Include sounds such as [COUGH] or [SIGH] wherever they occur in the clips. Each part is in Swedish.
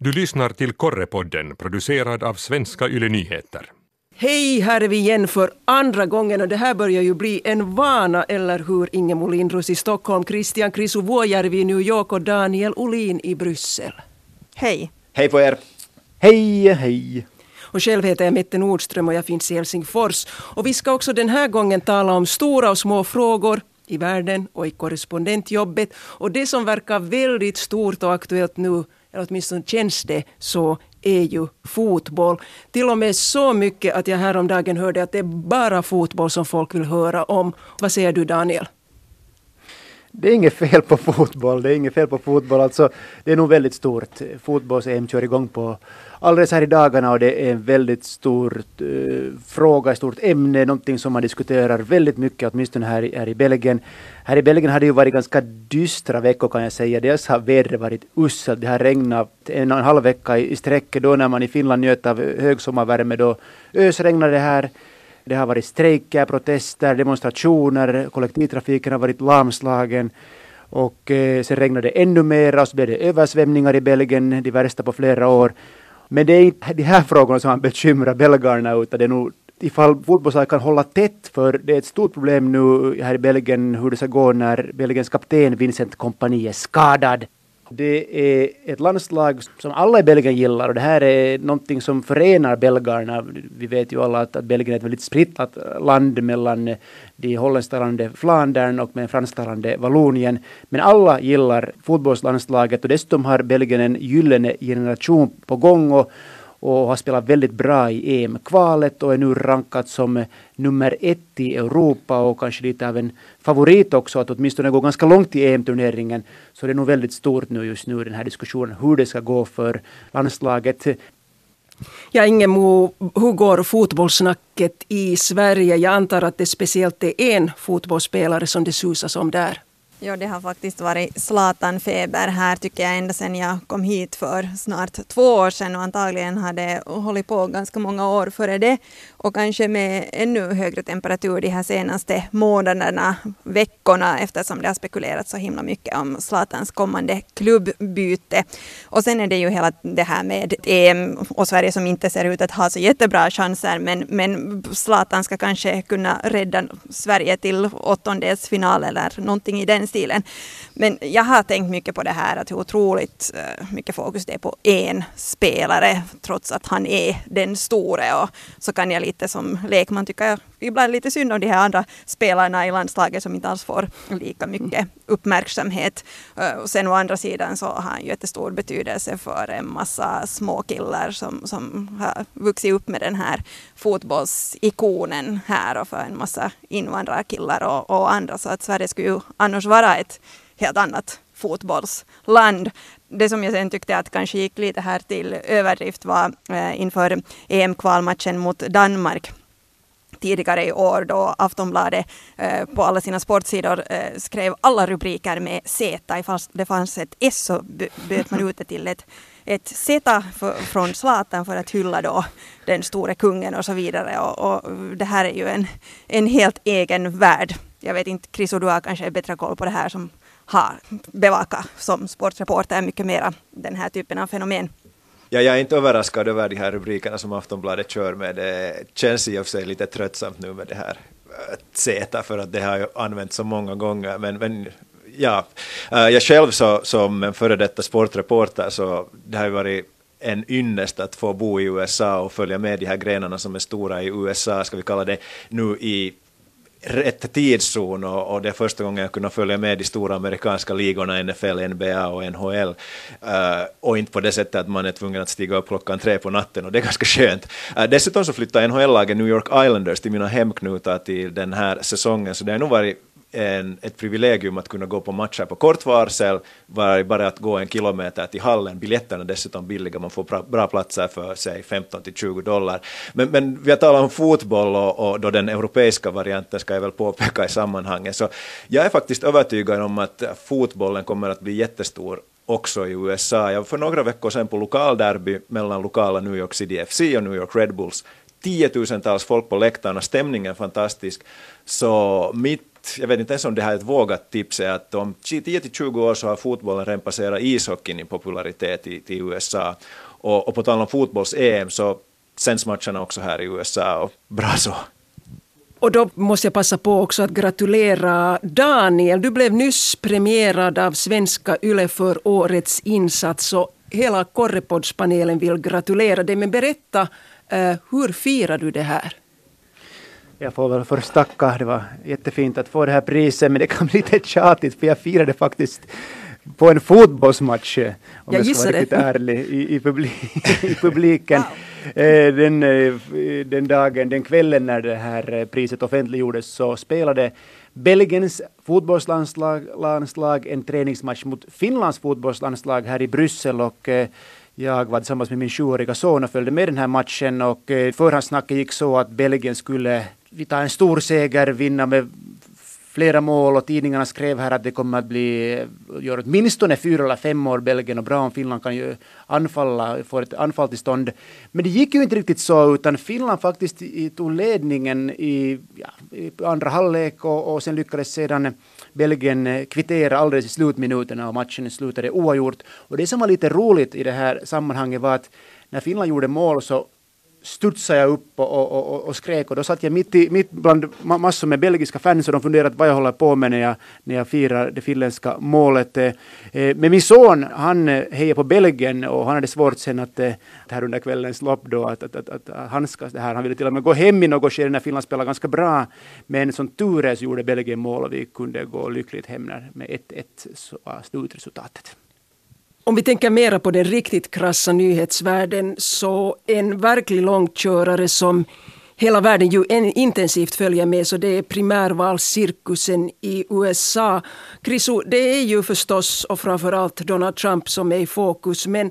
Du lyssnar till Korrepodden producerad av Svenska Yle Nyheter. Hej, här är vi igen för andra gången och det här börjar ju bli en vana, eller hur? Inge Lindros i Stockholm, Christian Krisuvuojärvi i New York och Daniel Olin i Bryssel. Hej. Hej på er. Hej, hej. Och själv heter jag Mette Nordström och jag finns i Helsingfors. Och vi ska också den här gången tala om stora och små frågor i världen och i korrespondentjobbet. Och det som verkar väldigt stort och aktuellt nu, eller åtminstone känns det så, är ju fotboll. Till och med så mycket att jag häromdagen hörde att det är bara fotboll som folk vill höra om. Vad säger du Daniel? Det är inget fel på fotboll. Det är inget fel på fotboll. Alltså, det är nog väldigt stort. Fotbolls-EM kör igång på alldeles här i dagarna och det är en väldigt stor uh, eh, fråga, ett stort ämne, någonting som man diskuterar väldigt mycket, åtminstone här, här i Belgien. Här i Belgien har det ju varit ganska dystra veckor kan jag säga. Dels har vädret varit uselt, det har regnat en och en halv vecka i, i sträck. Då när man i Finland njöt av högsommarvärme då ösregnade det här. Det har varit strejker, protester, demonstrationer, kollektivtrafiken har varit lamslagen. Och eh, sen regnade det ännu mer och så blev det översvämningar i Belgien, de värsta på flera år. Men det är inte de här frågorna som har bekymrat belgarna utan det är nog ifall fotbollslaget kan hålla tätt för det är ett stort problem nu här i Belgien hur det ska gå när Belgiens kapten Vincent Kompani är skadad. Det är ett landslag som alla i Belgien gillar och det här är någonting som förenar belgarna. Vi vet ju alla att, att Belgien är ett väldigt splittrat land mellan de holländsktalande Flandern och med fransktalande Vallonien. Men alla gillar fotbollslandslaget och dessutom har Belgien en gyllene generation på gång och, och har spelat väldigt bra i EM-kvalet och är nu rankat som eh, nummer ett i Europa och kanske lite av en favorit också att åtminstone gå ganska långt i EM-turneringen. Så det är nog väldigt stort nu just nu den här diskussionen hur det ska gå för landslaget. Ja, Ingemo, hur går fotbollssnacket i Sverige? Jag antar att det speciellt är en fotbollsspelare som det susas om där. Ja, det har faktiskt varit Zlatan-feber här tycker jag ända sedan jag kom hit för snart två år sedan och antagligen har det hållit på ganska många år före det och kanske med ännu högre temperatur de här senaste månaderna, veckorna eftersom det har spekulerats så himla mycket om Zlatans kommande klubbbyte. Och sen är det ju hela det här med EM och Sverige som inte ser ut att ha så jättebra chanser men, men Zlatan ska kanske kunna rädda Sverige till åttondelsfinal eller någonting i den stilen. Men jag har tänkt mycket på det här att hur otroligt eh, mycket fokus det är på en spelare trots att han är den store och så kan jag lite som lekman tycka ibland lite synd om de här andra spelarna i landslaget som inte alls får lika mycket uppmärksamhet. Eh, och sen å andra sidan så har han ju jättestor betydelse för en massa småkillar som, som har vuxit upp med den här fotbollsikonen här och för en massa invandrarkillar och, och andra så att Sverige skulle ju annars vara ett helt annat fotbollsland. Det som jag sen tyckte att kanske gick lite här till överdrift var eh, inför EM-kvalmatchen mot Danmark tidigare i år då Aftonbladet eh, på alla sina sportsidor eh, skrev alla rubriker med Z. Ifall det fanns ett S så bytte man ut det till ett, ett Z för, från Zlatan för att hylla då den store kungen och så vidare. Och, och det här är ju en, en helt egen värld. Jag vet inte, Chris, du har kanske bättre koll på det här som har bevakat som sportreporter mycket mera den här typen av fenomen. Ja, jag är inte överraskad över de här rubrikerna som Aftonbladet kör med. Det känns i och för sig lite tröttsamt nu med det här äh, Z för att det har ju använts så många gånger. Men, men ja, äh, jag själv så, som en före detta sportreporter så det har ju varit en ynnest att få bo i USA och följa med de här grenarna som är stora i USA, ska vi kalla det, nu i rätt tidszon och, och, det är första gången jag kunnat följa med de stora amerikanska ligorna, NFL, NBA och NHL. Uh, eh, och inte på det sättet att man är tvungen att stiga upp klockan tre på natten och det är ganska skönt. Uh, dessutom så flyttar NHL-laget New York Islanders till mina hemknutar till den här säsongen så det har nog varit en, ett privilegium att kunna gå på matcher på kort varsel, var bara att gå en kilometer till hallen. Biljetterna är dessutom billiga, man får bra, bra platser för sig 15 till 20 dollar. Men, men vi har talat om fotboll och, och då den europeiska varianten ska jag väl påpeka i sammanhanget. Så jag är faktiskt övertygad om att fotbollen kommer att bli jättestor också i USA. Jag var för några veckor sedan på lokalderby mellan lokala New York City FC och New York Red Bulls. Tiotusentals folk på läktarna, stämningen fantastisk. Så mitt jag vet inte ens om det här är ett vågat tips, är att om 10-20 år så har fotbollen redan passerat ishockeyn i popularitet i, i USA. Och, och på tal om fotbolls-EM så sänds matcherna också här i USA och bra så. Och då måste jag passa på också att gratulera Daniel. Du blev nyss premierad av svenska YLE för årets insats och hela Korrepods-panelen vill gratulera dig. Men berätta, eh, hur firar du det här? Jag får väl först tacka, det var jättefint att få det här priset, men det kan bli lite tjatigt för jag firade faktiskt på en fotbollsmatch, om jag, jag ska vara riktigt ärlig, i, i, publik, [LAUGHS] i publiken. Wow. Eh, den, eh, den dagen, den kvällen när det här eh, priset offentliggjordes så spelade Belgiens fotbollslandslag en träningsmatch mot Finlands fotbollslandslag här i Bryssel och jag var tillsammans med min sjuåriga son och följde med den här matchen och förhandssnacket gick så att Belgien skulle vi tar en stor seger, vinna med flera mål och tidningarna skrev här att det kommer att bli, gör åtminstone fyra eller fem mål Belgien och bra om Finland kan ju anfalla, få ett anfall till stånd. Men det gick ju inte riktigt så utan Finland faktiskt tog ledningen i, ja, i andra halvlek och, och sen lyckades sedan Belgien kvittera alldeles i slutminuterna och matchen slutade oavgjort. Och det som var lite roligt i det här sammanhanget var att när Finland gjorde mål så studsade jag upp och, och, och, och, skrek och då satt jag mitt, i, mitt bland massor med belgiska fans och de funderade vad jag håller på med när jag, när jag firar det finländska målet. Eh, eh, men min son han eh, hejar på Belgien och han hade svårt sen att det här under kvällens lopp då att, att, att, att handskas det här. Han ville till och med gå hem i något skede när Finland spelade ganska bra. Men som tur är så gjorde Belgien mål och vi kunde gå lyckligt hem med 1-1 så slutresultatet. Om vi tänker mera på den riktigt krassa nyhetsvärlden så en verklig långkörare som hela världen ju intensivt följer med så det är primärvalscirkusen i USA. Chriso, det är ju förstås och framförallt Donald Trump som är i fokus men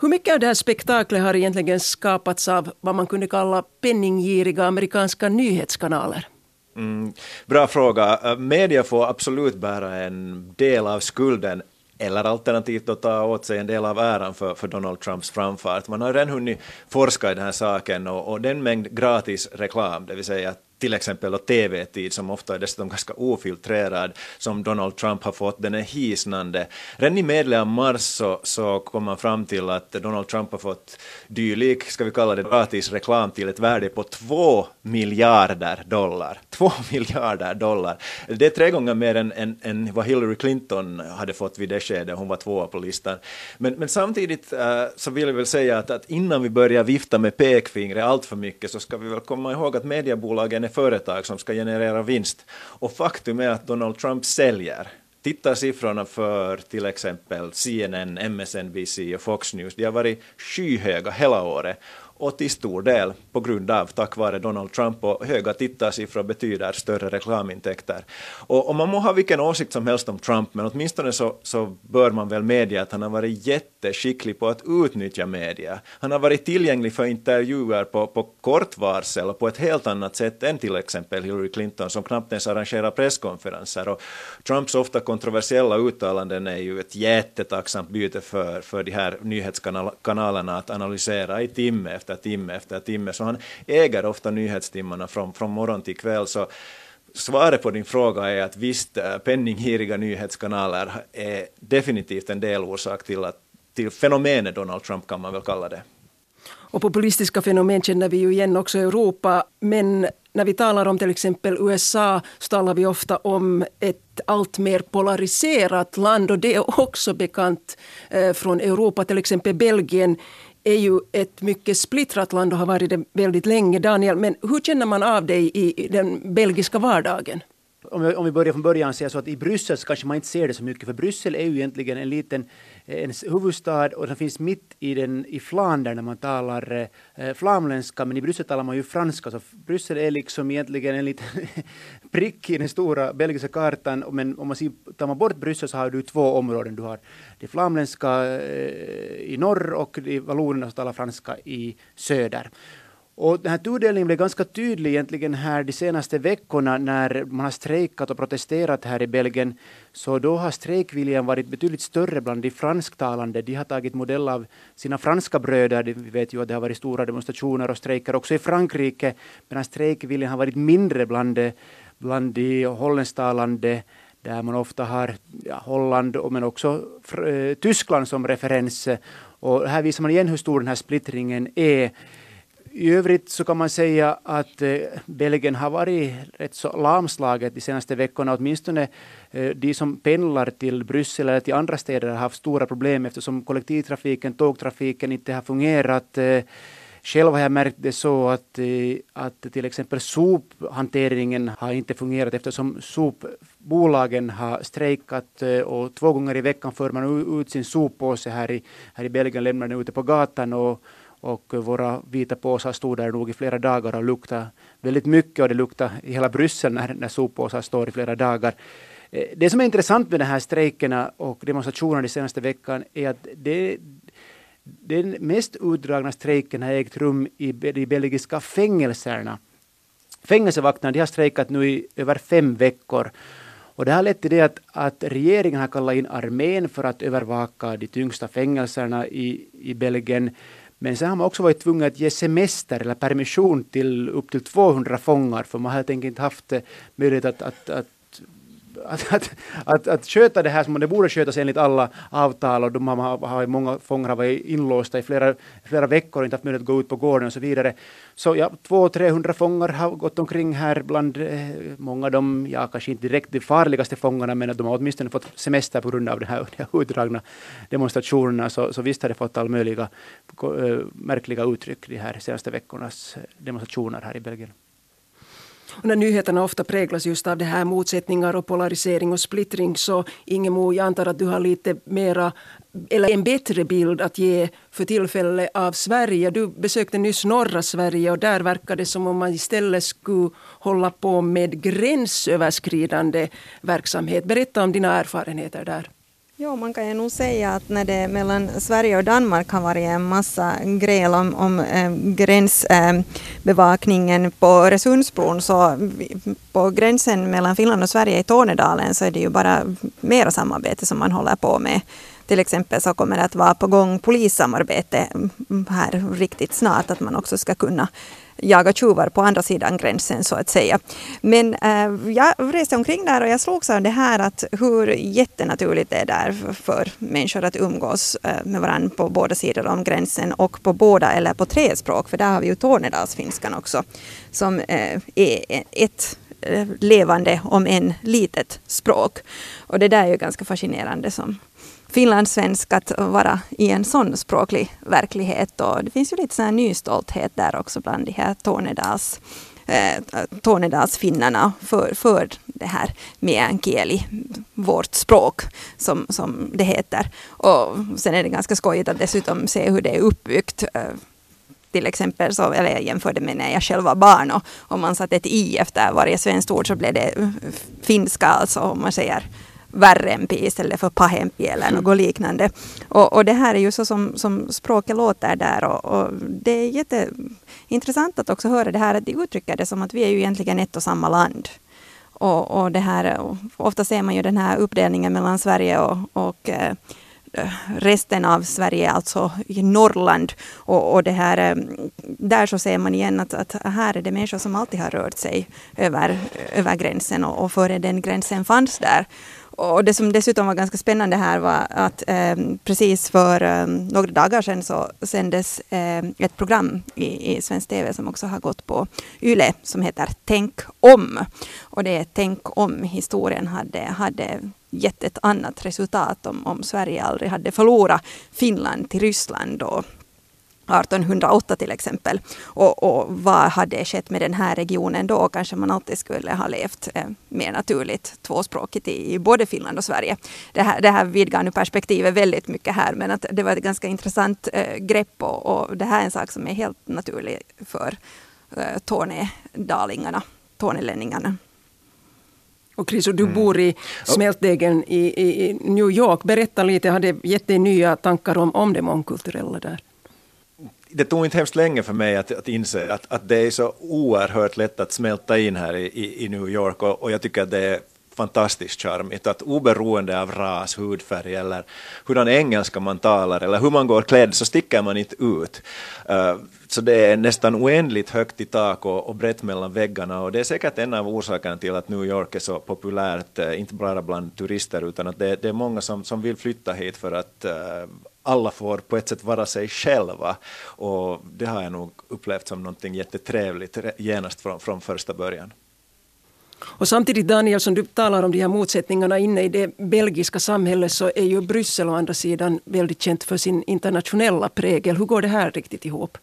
hur mycket av det här spektaklet har egentligen skapats av vad man kunde kalla penninggiriga amerikanska nyhetskanaler? Mm, bra fråga. Media får absolut bära en del av skulden eller alternativt då ta åt sig en del av äran för, för Donald Trumps framfart. Man har redan hunnit forska i den här saken och, och den mängd gratis reklam, det vill säga till exempel TV-tid som ofta är dessutom ganska ofiltrerad som Donald Trump har fått, den är hisnande. Redan i medel av mars så, så kom man fram till att Donald Trump har fått dylik, ska vi kalla det gratis reklam till ett värde på två miljarder dollar. Två [LAUGHS] miljarder dollar. Det är tre gånger mer än, än, än vad Hillary Clinton hade fått vid det skedet, hon var tvåa på listan. Men, men samtidigt äh, så vill jag väl säga att, att innan vi börjar vifta med pekfingret allt för mycket så ska vi väl komma ihåg att mediebolagen är företag som ska generera vinst. Och faktum är att Donald Trump säljer. Titta siffrorna för till exempel CNN, MSNBC och Fox News. De har varit skyhöga hela året och till stor del på grund av, tack vare Donald Trump och höga tittarsiffror betyder större reklamintäkter. Och, och man må ha vilken åsikt som helst om Trump, men åtminstone så, så bör man väl medge att han har varit jätteskicklig på att utnyttja media. Han har varit tillgänglig för intervjuer på, på kort varsel och på ett helt annat sätt än till exempel Hillary Clinton som knappt ens arrangerar presskonferenser. Och Trumps ofta kontroversiella uttalanden är ju ett jättetacksamt byte för, för de här nyhetskanalerna att analysera i timme efter timme efter timme. Så han äger ofta nyhetstimmarna från, från morgon till kväll. Så svaret på din fråga är att visst, eh, penninghiriga nyhetskanaler är definitivt en delorsak till, att, till fenomenet Donald Trump kan man väl kalla det. Och populistiska fenomen känner vi ju igen också i Europa. Men när vi talar om till exempel USA så talar vi ofta om ett allt mer polariserat land och det är också bekant eh, från Europa. Till exempel Belgien är ju ett mycket splittrat land och har varit det väldigt länge. Daniel, men hur känner man av dig i den belgiska vardagen? Om vi, om vi börjar från början säga så att i Bryssel så kanske man inte ser det så mycket, för Bryssel är ju egentligen en liten en huvudstad och den finns mitt i, den, i Flandern när man talar eh, flamländska, men i Bryssel talar man ju franska, så Bryssel är liksom egentligen en liten [LAUGHS] prick i den stora belgiska kartan, men om man ser, tar man bort Bryssel så har du två områden. Du har det flamländska eh, i norr och de vallonerna som talar franska i söder. Och den här tudelningen blev ganska tydlig egentligen här de senaste veckorna när man har strejkat och protesterat här i Belgien. Så då har strejkviljan varit betydligt större bland de fransktalande. De har tagit modell av sina franska bröder. Vi vet ju att det har varit stora demonstrationer och strejker också i Frankrike. Medan strejkviljan har varit mindre bland bland de holländsktalande där man ofta har ja, Holland men också eh, Tyskland som referens. Och här visar man igen hur stor den här splittringen är. I övrigt så kan man säga att eh, Belgien har varit rätt så lamslaget de senaste veckorna. Åtminstone eh, de som pendlar till Bryssel eller till andra städer har haft stora problem eftersom kollektivtrafiken, tågtrafiken inte har fungerat. Eh, själv har jag märkt det så att, eh, att till exempel sophanteringen har inte fungerat eftersom sopbolagen har strejkat eh, och två gånger i veckan för man ut sin soppåse här i, här i Belgien, lämnar den ute på gatan och och våra vita påsar stod där nog i flera dagar och luktade väldigt mycket och det luktade i hela Bryssel när, när soppåsar står i flera dagar. Eh, det som är intressant med de här strejkerna och demonstrationerna de senaste veckan är att det, den mest utdragna strejken har ägt rum i de belgiska fängelserna. Fängelsevakterna de har strejkat nu i över fem veckor. Och det har lett till det att, att regeringen har kallat in armén för att övervaka de tyngsta fängelserna i, i Belgien. Men sen har man också varit tvungen att ge semester eller permission till upp till 200 fångar för man har helt enkelt inte haft eh, möjlighet att, att, att att, att, att, att sköta det här som det borde skötas enligt alla avtal och de har, har många fångar varit inlåsta i flera, flera veckor och inte haft möjlighet att gå ut på gården och så vidare. Så ja, 200-300 fångar har gått omkring här bland eh, många av dem, ja kanske inte direkt de farligaste fångarna men att de har åtminstone fått semester på grund av de här, de här utdragna demonstrationerna. Så, så visst har det fått all möjliga äh, märkliga uttryck de här senaste veckornas demonstrationer här i Belgien. Och när nyheterna ofta präglas just av det här motsättningar och polarisering och splittring så Ingemo, jag antar att du har lite mera eller en bättre bild att ge för tillfället av Sverige. Du besökte nyss norra Sverige och där verkar det som om man istället skulle hålla på med gränsöverskridande verksamhet. Berätta om dina erfarenheter där. Ja, man kan ju nog säga att när det mellan Sverige och Danmark har varit en massa gräl om, om eh, gränsbevakningen eh, på Öresundsbron så på gränsen mellan Finland och Sverige i Tornedalen så är det ju bara mera samarbete som man håller på med. Till exempel så kommer det att vara på gång polissamarbete mm, mm, här riktigt snart, att man också ska kunna jaga tjuvar på andra sidan gränsen så att säga. Men eh, jag reste omkring där och jag slogs av det här att hur jättenaturligt det är där för människor att umgås eh, med varandra på båda sidor om gränsen och på båda eller på tre språk, för där har vi ju tornedalsfinskan också som eh, är ett eh, levande, om än litet, språk. Och det där är ju ganska fascinerande som finlandssvensk att vara i en sån språklig verklighet. Och det finns ju lite sån här nystolthet där också bland de här Tornedals eh, Tornedalsfinnarna för, för det här meänkieli, vårt språk som, som det heter. Och sen är det ganska skojigt att dessutom se hur det är uppbyggt. Eh, till exempel, så, eller jag jämförde med när jag själv var barn och om man satte ett i efter varje svenskt ord så blev det eh, finska, alltså om man säger värrempi istället för pahempi eller något liknande. Och, och det här är ju så som, som språket låter där och, och det är jätteintressant att också höra det här att de uttrycker det som att vi är ju egentligen ett och samma land. Och, och det här, ofta ser man ju den här uppdelningen mellan Sverige och, och eh, Eh, resten av Sverige, alltså i Norrland. Och, och det här, eh, där så ser man igen att, att här är det människor som alltid har rört sig över, över gränsen och, och före den gränsen fanns där. Och det som dessutom var ganska spännande här var att eh, precis för eh, några dagar sedan så sändes eh, ett program i, i svensk TV som också har gått på YLE som heter Tänk om. Och det är Tänk om historien hade, hade gett ett annat resultat om, om Sverige aldrig hade förlorat Finland till Ryssland och 1808 till exempel. Och, och, vad hade skett med den här regionen då? Kanske man alltid skulle ha levt eh, mer naturligt tvåspråkigt i, i både Finland och Sverige. Det här, det här vidgar nu perspektivet väldigt mycket här men att det var ett ganska intressant eh, grepp och, och, det här är en sak som är helt naturlig för eh, tornedalingarna, tornelänningarna. Och Chris, du bor i smältdegen i, i, New York. Berätta lite, har det gett dig nya tankar om, om det mångkulturella där? det tog inte hemskt länge för mig att, att inse att, att det är så oerhört lätt att smälta in här i, i, i New York och, och, jag tycker att det är fantastiskt charmigt. Att oberoende av ras, hudfärg eller hurdan engelska man talar eller hur man går klädd så sticker man inte ut. Uh, så det är nästan oändligt högt i tak och, och brett mellan väggarna och det är säkert en av orsakerna till att New York är så populärt, eh, inte bara bland turister utan att det, det är många som, som vill flytta hit för att uh, alla får på ett sätt vara sig själva. Och det har jag nog upplevt som någonting jättetrevligt genast från, från första början. Och samtidigt Daniel, som du talar om de här motsättningarna inne i det belgiska samhället så är ju Bryssel å andra sidan väldigt känt för sin internationella prägel. Hur går det här riktigt ihop?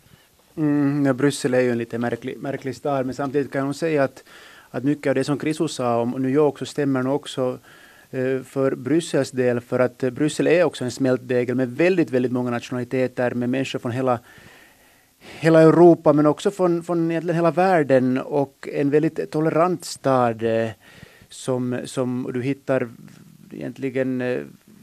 Mm, ja, Bryssel är ju en lite märklig, märklig stad men samtidigt kan jag säga att, att mycket av det som Chriso sa om New York så stämmer nog också eh, för Bryssels del, för att eh, Bryssel är också en smältdegel med väldigt, väldigt många nationaliteter, med människor från hela, hela Europa, men också från, från egentligen hela världen och en väldigt tolerant stad eh, som, som du hittar egentligen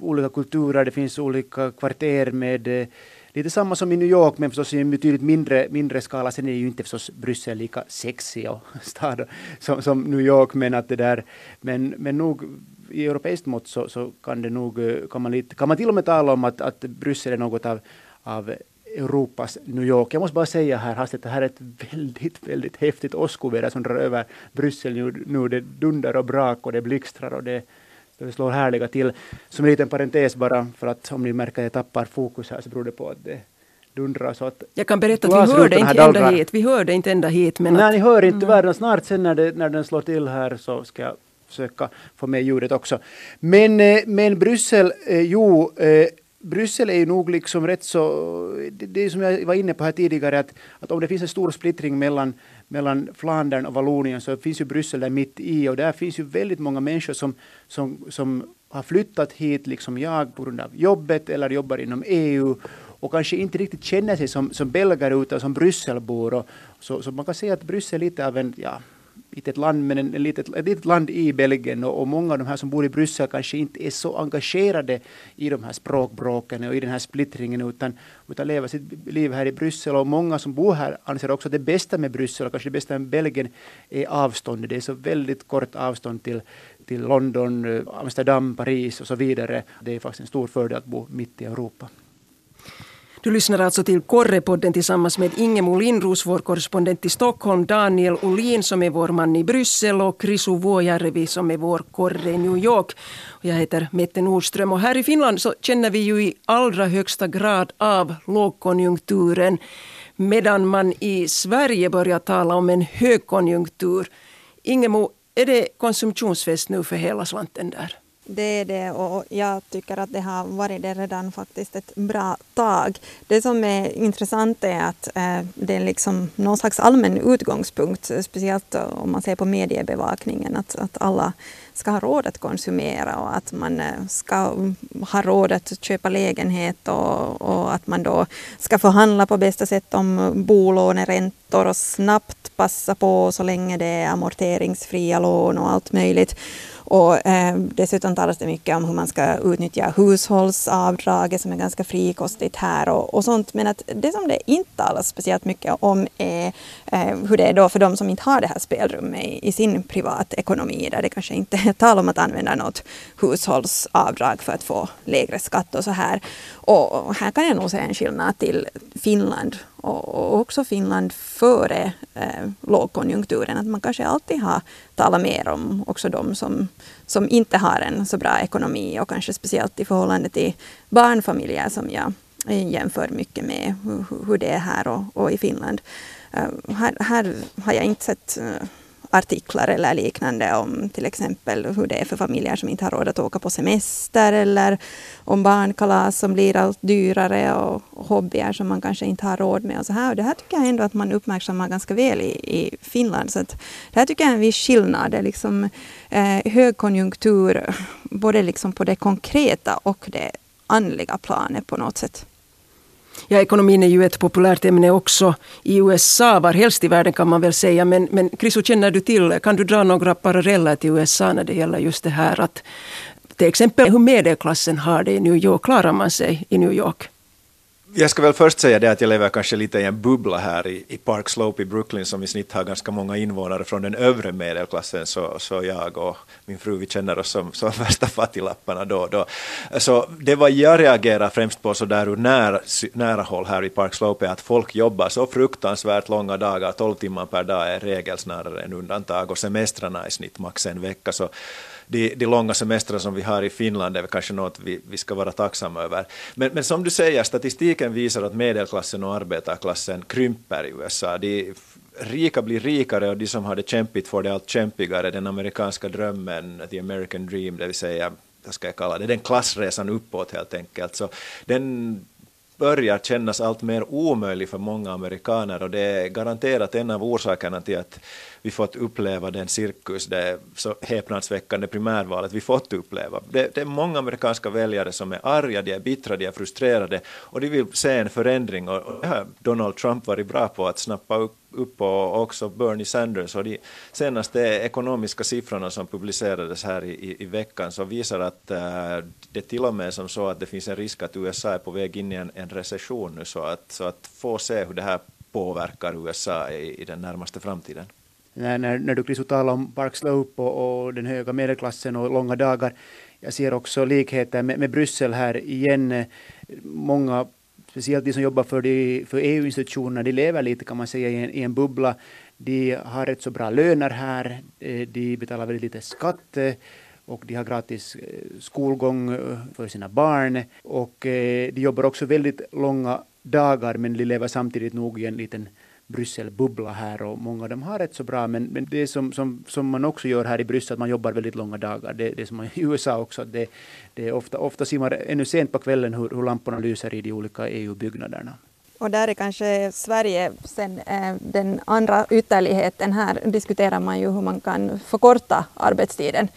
olika kulturer, det finns olika kvarter med lite samma som i New York, men förstås i en betydligt mindre, mindre skala. Sen är ju inte förstås Bryssel lika sexig och [LAUGHS] stad som, som New York, men att det där, men, men nog i europeiskt mått så, så, kan, det nog, eh, kan, man lite, kan man till och med tala om att, att Bryssel är något av, av Europas New York. Jag måste bara säga här hastigt, det här är ett väldigt, väldigt häftigt åskoväder som drar över Bryssel nu. nu. Det dundar och brak och det blixtrar och det, det slår härliga till. Som en liten parentes bara, för att om ni märker att jag tappar fokus här så beror det på att det dundrar så att Jag kan berätta att vi hörde inte ända hit. Vi hörde inte ända hit. Men Nej, att, ni hör inte mm. världen. Snart sen när, det, när den slår till här så ska jag försöka få med ljudet också. Men, eh, men Bryssel, eh, jo, eh, Bryssel är ju nog liksom rätt så, det, det som jag var inne på här tidigare, att, att om det finns en stor splittring mellan, mellan Flandern och Vallonien så finns ju Bryssel där mitt i och där finns ju väldigt många människor som, som, som har flyttat hit, liksom jag, på grund av jobbet eller jobbar inom EU och kanske inte riktigt känner sig som, som belgare utan som Brysselbor. så, så man kan säga att Bryssel är lite av en, ja, litet land, men en, en litet, ett litet land i Belgien och, och, många av de här som bor i Bryssel kanske inte är så engagerade i de här språkbråken och i den här splittringen utan, utan lever sitt liv här i Bryssel och många som bor här anser också att det bästa med Bryssel och kanske det bästa med Belgien är avståndet. Det är så väldigt kort avstånd till, till London, eh, Amsterdam, Paris och så vidare. Det är faktiskt en stor fördel att bo mitt i Europa. Du lyssnar alltså till Korrepodden tillsammans med Ingemo Lindros, vår korrespondent i Stockholm, Daniel Olin som är vår man i Bryssel och Krisu Vuojärvi som är vår korre i New York. Jag heter Mette Nordström och här i Finland så känner vi ju i allra högsta grad av lågkonjunkturen medan man i Sverige börjar tala om en högkonjunktur. Ingemo, är det konsumtionsfest nu för hela slanten där? Det är det och jag tycker att det har varit det redan faktiskt ett bra tag. Det som är intressant är att eh, det är liksom någon slags allmän utgångspunkt, speciellt om man ser på mediebevakningen, att, att alla ska ha råd att konsumera och att man eh, ska ha råd att köpa lägenhet och, och att man då ska förhandla på bästa sätt om bolåneräntor och snabbt passa på så länge det är amorteringsfria lån och allt möjligt. Och eh, dessutom talas det mycket om hur man ska utnyttja hushållsavdraget som är ganska frikostigt här och, och sånt. Men att det som det inte talas speciellt mycket om är eh, hur det är då för de som inte har det här spelrummet i, i sin privatekonomi där det kanske inte är tal om att använda något hushållsavdrag för att få lägre skatt och så här. Och här kan jag nog se en skillnad till Finland och också Finland före eh, lågkonjunkturen. Att man kanske alltid har talat mer om också de som, som inte har en så bra ekonomi och kanske speciellt i förhållande till barnfamiljer som jag eh, jämför mycket med hur, hur det är här och, och i Finland. Uh, här, här, har jag inte sett uh, artiklar eller liknande om till exempel hur det är för familjer som inte har råd att åka på semester eller om barnkalas som blir allt dyrare och hobbyer som man kanske inte har råd med. Och så här. Och det här tycker jag ändå att man uppmärksammar ganska väl i, i Finland. Så att det här tycker jag är en viss skillnad. Det är liksom, eh, högkonjunktur både liksom på det konkreta och det andliga planet på något sätt. Ja, ekonomin är ju ett populärt ämne också i USA, var helst i världen kan man väl säga. Men, men Chris, känner du till, kan du dra några paralleller till USA när det gäller just det här att till exempel hur medelklassen har det i New York, klarar man sig i New York? Jag ska väl först säga det att jag lever kanske lite i en bubbla här i, i Park Slope i Brooklyn som i snitt har ganska många invånare från den övre medelklassen. Så, så jag och min fru vi känner oss som, som [LAUGHS] värsta fattiglapparna då och då. Så det vad jag reagerar främst på så där ur nära, nära håll här i Park Slope är att folk jobbar så fruktansvärt långa dagar, 12 timmar per dag är regel snarare än undantag. Och semestrarna i snitt max en vecka. Så de, de långa semestrar som vi har i Finland är kanske något vi, vi ska vara tacksamma över. Men, men som du säger, statistiken visar att medelklassen och arbetarklassen krymper i USA. De rika blir rikare och de som har det kämpigt får det allt kämpigare. Den amerikanska drömmen, the American dream, det vill säga vad ska jag kalla det, den klassresan uppåt helt enkelt. Så den börjar kännas allt mer omöjlig för många amerikaner och det är garanterat en av orsakerna till att vi fått uppleva den cirkus, det så häpnadsväckande primärvalet vi fått uppleva. Det, det, är många amerikanska väljare som är arga, de är bittra, de är frustrerade och de vill se en förändring och, och det har Donald Trump varit bra på att snappa upp upp och också Bernie Sanders och de senaste ekonomiska siffrorna som publicerades här i, i veckan så visar att eh, det till och med som så att det finns en risk att USA är på väg in i en, en recession nu så att, så att få se hur det här påverkar USA i, i den närmaste framtiden när, när, när du Chris talar om Park Slope och, och, den höga medelklassen och långa dagar. Jag ser också likheter med, med Bryssel här igen. Många, speciellt de som jobbar för, de, för EU-institutionerna, de lever lite kan man säga i en, i en bubbla. De har rätt så bra löner här, eh, de betalar väldigt lite skatt eh, och de har gratis eh, skolgång för sina barn och de jobbar också väldigt långa dagar men de lever samtidigt nog i en liten Brysselbubbla här och många av dem har rätt så bra men, men det som, som, som man också gör här i Bryssel, att man jobbar väldigt långa dagar, det, det som man i [LAUGHS] USA också, det, det är ofta, ofta ser man ännu sent på kvällen hur, hur lamporna lyser i de olika EU-byggnaderna. Och där är kanske Sverige sen eh, den andra ytterligheten. Här diskuterar man ju hur man kan förkorta arbetstiden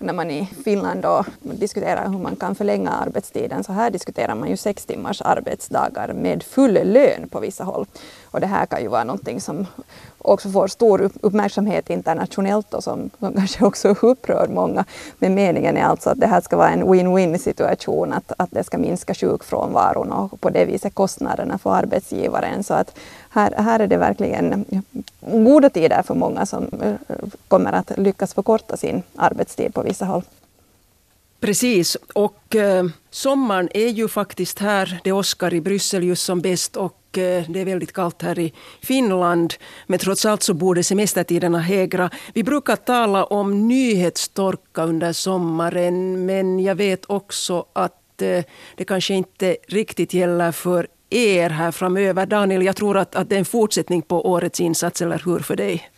när man i Finland då diskuterar hur man kan förlänga arbetstiden, så här diskuterar man ju sex timmars arbetsdagar med full lön på vissa håll. Och det här kan ju vara någonting som också får stor uppmärksamhet internationellt och som, som [LAUGHS] kanske också upprör många. Men meningen är alltså att det här ska vara en win-win situation, att, att det ska minska sjukfrånvaron och på det viset kostnaderna för arbetsgivaren. Så att här, här är det verkligen goda tider för många som eh, kommer att lyckas förkorta sin arbetstid på vissa håll. Precis, och eh, sommaren är ju faktiskt här. Det åskar i Bryssel just som bäst och eh, det är väldigt kallt här i Finland. Men trots allt så borde semestertiderna hägra. Vi brukar tala om nyhetstorka under sommaren men jag vet också att eh, det kanske inte riktigt gäller för er här framöver. Daniel, jag tror att, att det är en fortsättning på årets insats, eller hur för dig?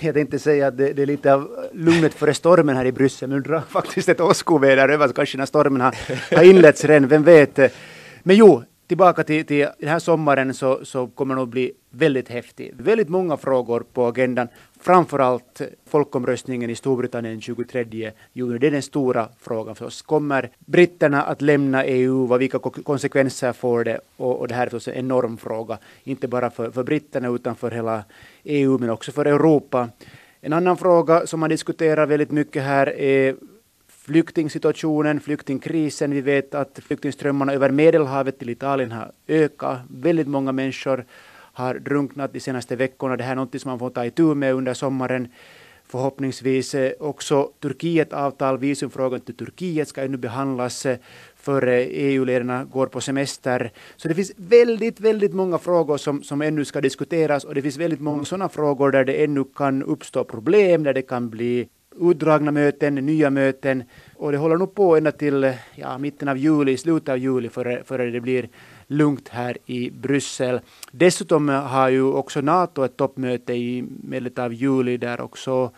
Jag tänkte säga att det, det, är lite av lugnet före stormen här i Bryssel, nu drar [LAUGHS] faktiskt ett åskoväder över, så kanske när stormen har, har inletts redan, vem vet. Men jo, tillbaka till, till den här sommaren så, så kommer det nog bli väldigt häftig. Väldigt många frågor på agendan. Framförallt folkomröstningen i Storbritannien 23 juni. Det är den stora frågan för oss. Kommer britterna att lämna EU? Vad, vilka konsekvenser får det? Och, och det här är förstås en enorm fråga. Inte bara för, för britterna utan för hela EU men också för Europa. En annan fråga som man diskuterar väldigt mycket här är flyktingsituationen, flyktingkrisen. Vi vet att flyktingströmmarna över Medelhavet till Italien har ökat. Väldigt många människor har drunknat de senaste veckorna. Det här är något som man får ta itu med under sommaren. Förhoppningsvis också Turkiet avtal, visumfrågan till Turkiet ska ännu behandlas före EU-ledarna går på semester. Så det finns väldigt, väldigt många frågor som, som ännu ska diskuteras och det finns väldigt många sådana frågor där det ännu kan uppstå problem, där det kan bli utdragna möten, nya möten och det håller nog på ända till ja, mitten av juli, slutet av juli före, före det blir lugnt här i Bryssel. Dessutom har ju också NATO ett toppmöte i medlet av juli där också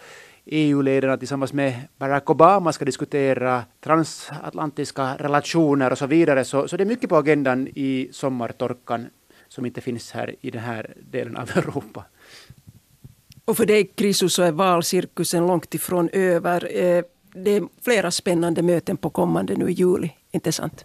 EU-ledarna tillsammans med Barack Obama ska diskutera transatlantiska relationer och så vidare. Så, så det är mycket på agendan i sommartorkan som inte finns här i den här delen av [LAUGHS] Europa. Och för dig, Krisu, så är valcirkusen långt ifrån över. Eh, det är flera spännande möten på kommande nu i juli, inte sant?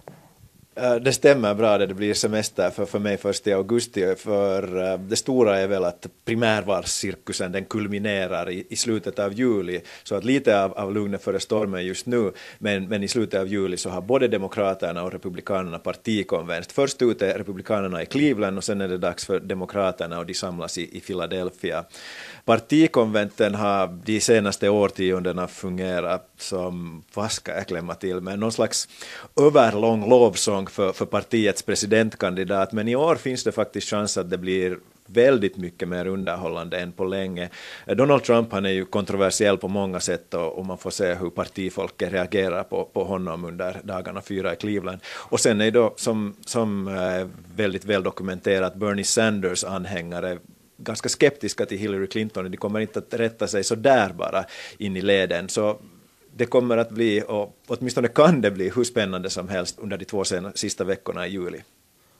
Eh, det stämmer bra det blir semester för, för mig först i augusti för eh, det stora är väl att primärvalscirkusen den kulminerar i, i slutet av juli så att lite av, av lugnet före stormen just nu men, men i slutet av juli så har både Demokraterna och Republikanerna partikonvent. Först ut är Republikanerna i Cleveland och sen är det dags för Demokraterna och de samlas i, i Philadelphia. Partikonventen har de senaste årtiondena fungerat som, vad ska jag klämma till med, någon slags överlång lovsång för, för partiets presidentkandidat, men i år finns det faktiskt chans att det blir väldigt mycket mer underhållande än på länge. Donald Trump han är ju kontroversiell på många sätt och, och man får se hur partifolket reagerar på, på honom under dagarna fyra i Cleveland. Och sen är då som, som eh, väldigt väl dokumenterat Bernie Sanders anhängare ganska skeptiska till Hillary Clinton. De kommer inte att rätta sig så där bara in i leden. Så det kommer att bli, och åtminstone kan det bli, hur spännande som helst under de två sista veckorna i juli.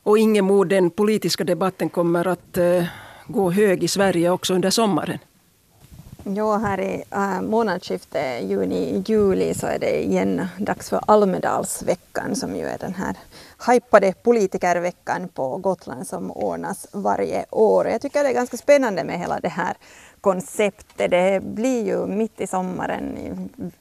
Och Ingemo, den politiska debatten kommer att uh, gå hög i Sverige också under sommaren. Ja, här i äh, månadsskiftet juni-juli så är det igen dags för Almedalsveckan som ju är den här hypade politikerveckan på Gotland som ordnas varje år. Jag tycker det är ganska spännande med hela det här konceptet. Det blir ju mitt i sommaren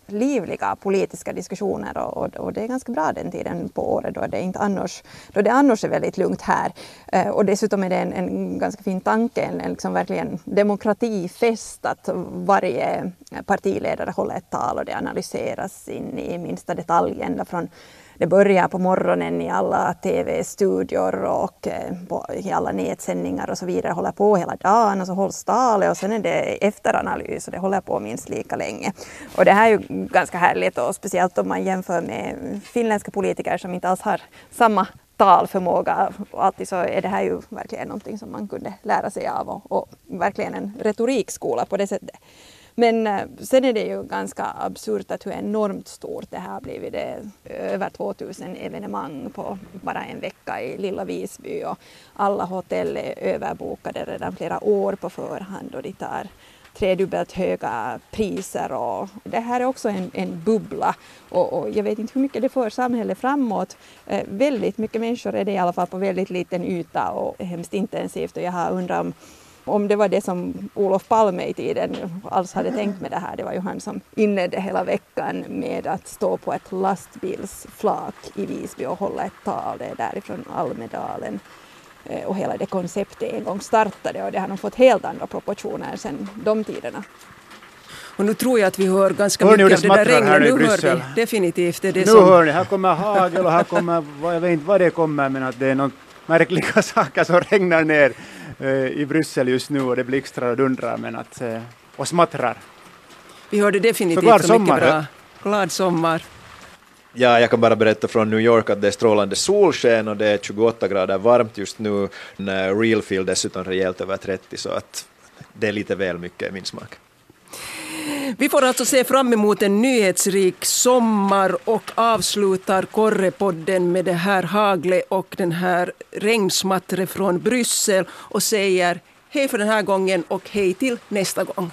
livliga politiska diskussioner och, och, det är ganska bra den tiden på året då det, inte annars, då det annars är väldigt lugnt här. Eh, och dessutom är det en, en ganska fin tanke, en, en liksom verkligen demokratifest att varje partiledare håller ett tal och det analyseras in i minsta detalj ända från det börjar på morgonen i alla tv-studior och eh, på, i alla nätsändningar och så vidare. håller på hela dagen och så hålls talet och sen är det efteranalys och det håller på minst lika länge. Och det här är ju ganska härligt och speciellt om man jämför med finländska politiker som inte alls har samma talförmåga. Och alltid så är det här ju verkligen någonting som man kunde lära sig av och, och verkligen en retorikskola på det sättet. Men eh, sen är det ju ganska absurt att hur enormt stort det här har blivit. Det är över 2000 evenemang på bara en vecka i lilla Visby och alla hotell är överbokade redan flera år på förhand och de tar tredubbelt höga priser och det här är också en, en bubbla och, och, jag vet inte hur mycket det för samhället framåt. Eh, väldigt mycket människor är det i alla fall på väldigt liten yta och hemskt intensivt och jag har undrat om om det var det som Olof Palme i tiden alls hade tänkt med det här. Det var ju han som inledde hela veckan med att stå på ett lastbilsflak i Visby och hålla ett tal. Det är därifrån Almedalen. Eh, och hela det konceptet en gång startade och det har nog fått helt andra proportioner sedan de tiderna. Och nu tror jag att vi hör ganska hör mycket av det där regnet. Nu hör vi definitivt. Det är det nu som... hör ni, här kommer hagel och här kommer, jag vet inte vad det kommer men att det är något märkliga [LAUGHS] saker som regnar ner i Bryssel just nu och det blixtrar och dundrar men att, eh, och smattrar. Vi hörde definitivt så, glad så mycket bra. Glad sommar. Ja, jag kan bara berätta från New York att det är strålande solsken och det är 28 grader varmt just nu. Real feel dessutom rejält över 30 så att det är lite väl mycket i min smak. Vi får alltså se fram emot en nyhetsrik sommar och avslutar Korrepodden med det här haglet och den här regnsmattret från Bryssel och säger hej för den här gången och hej till nästa gång.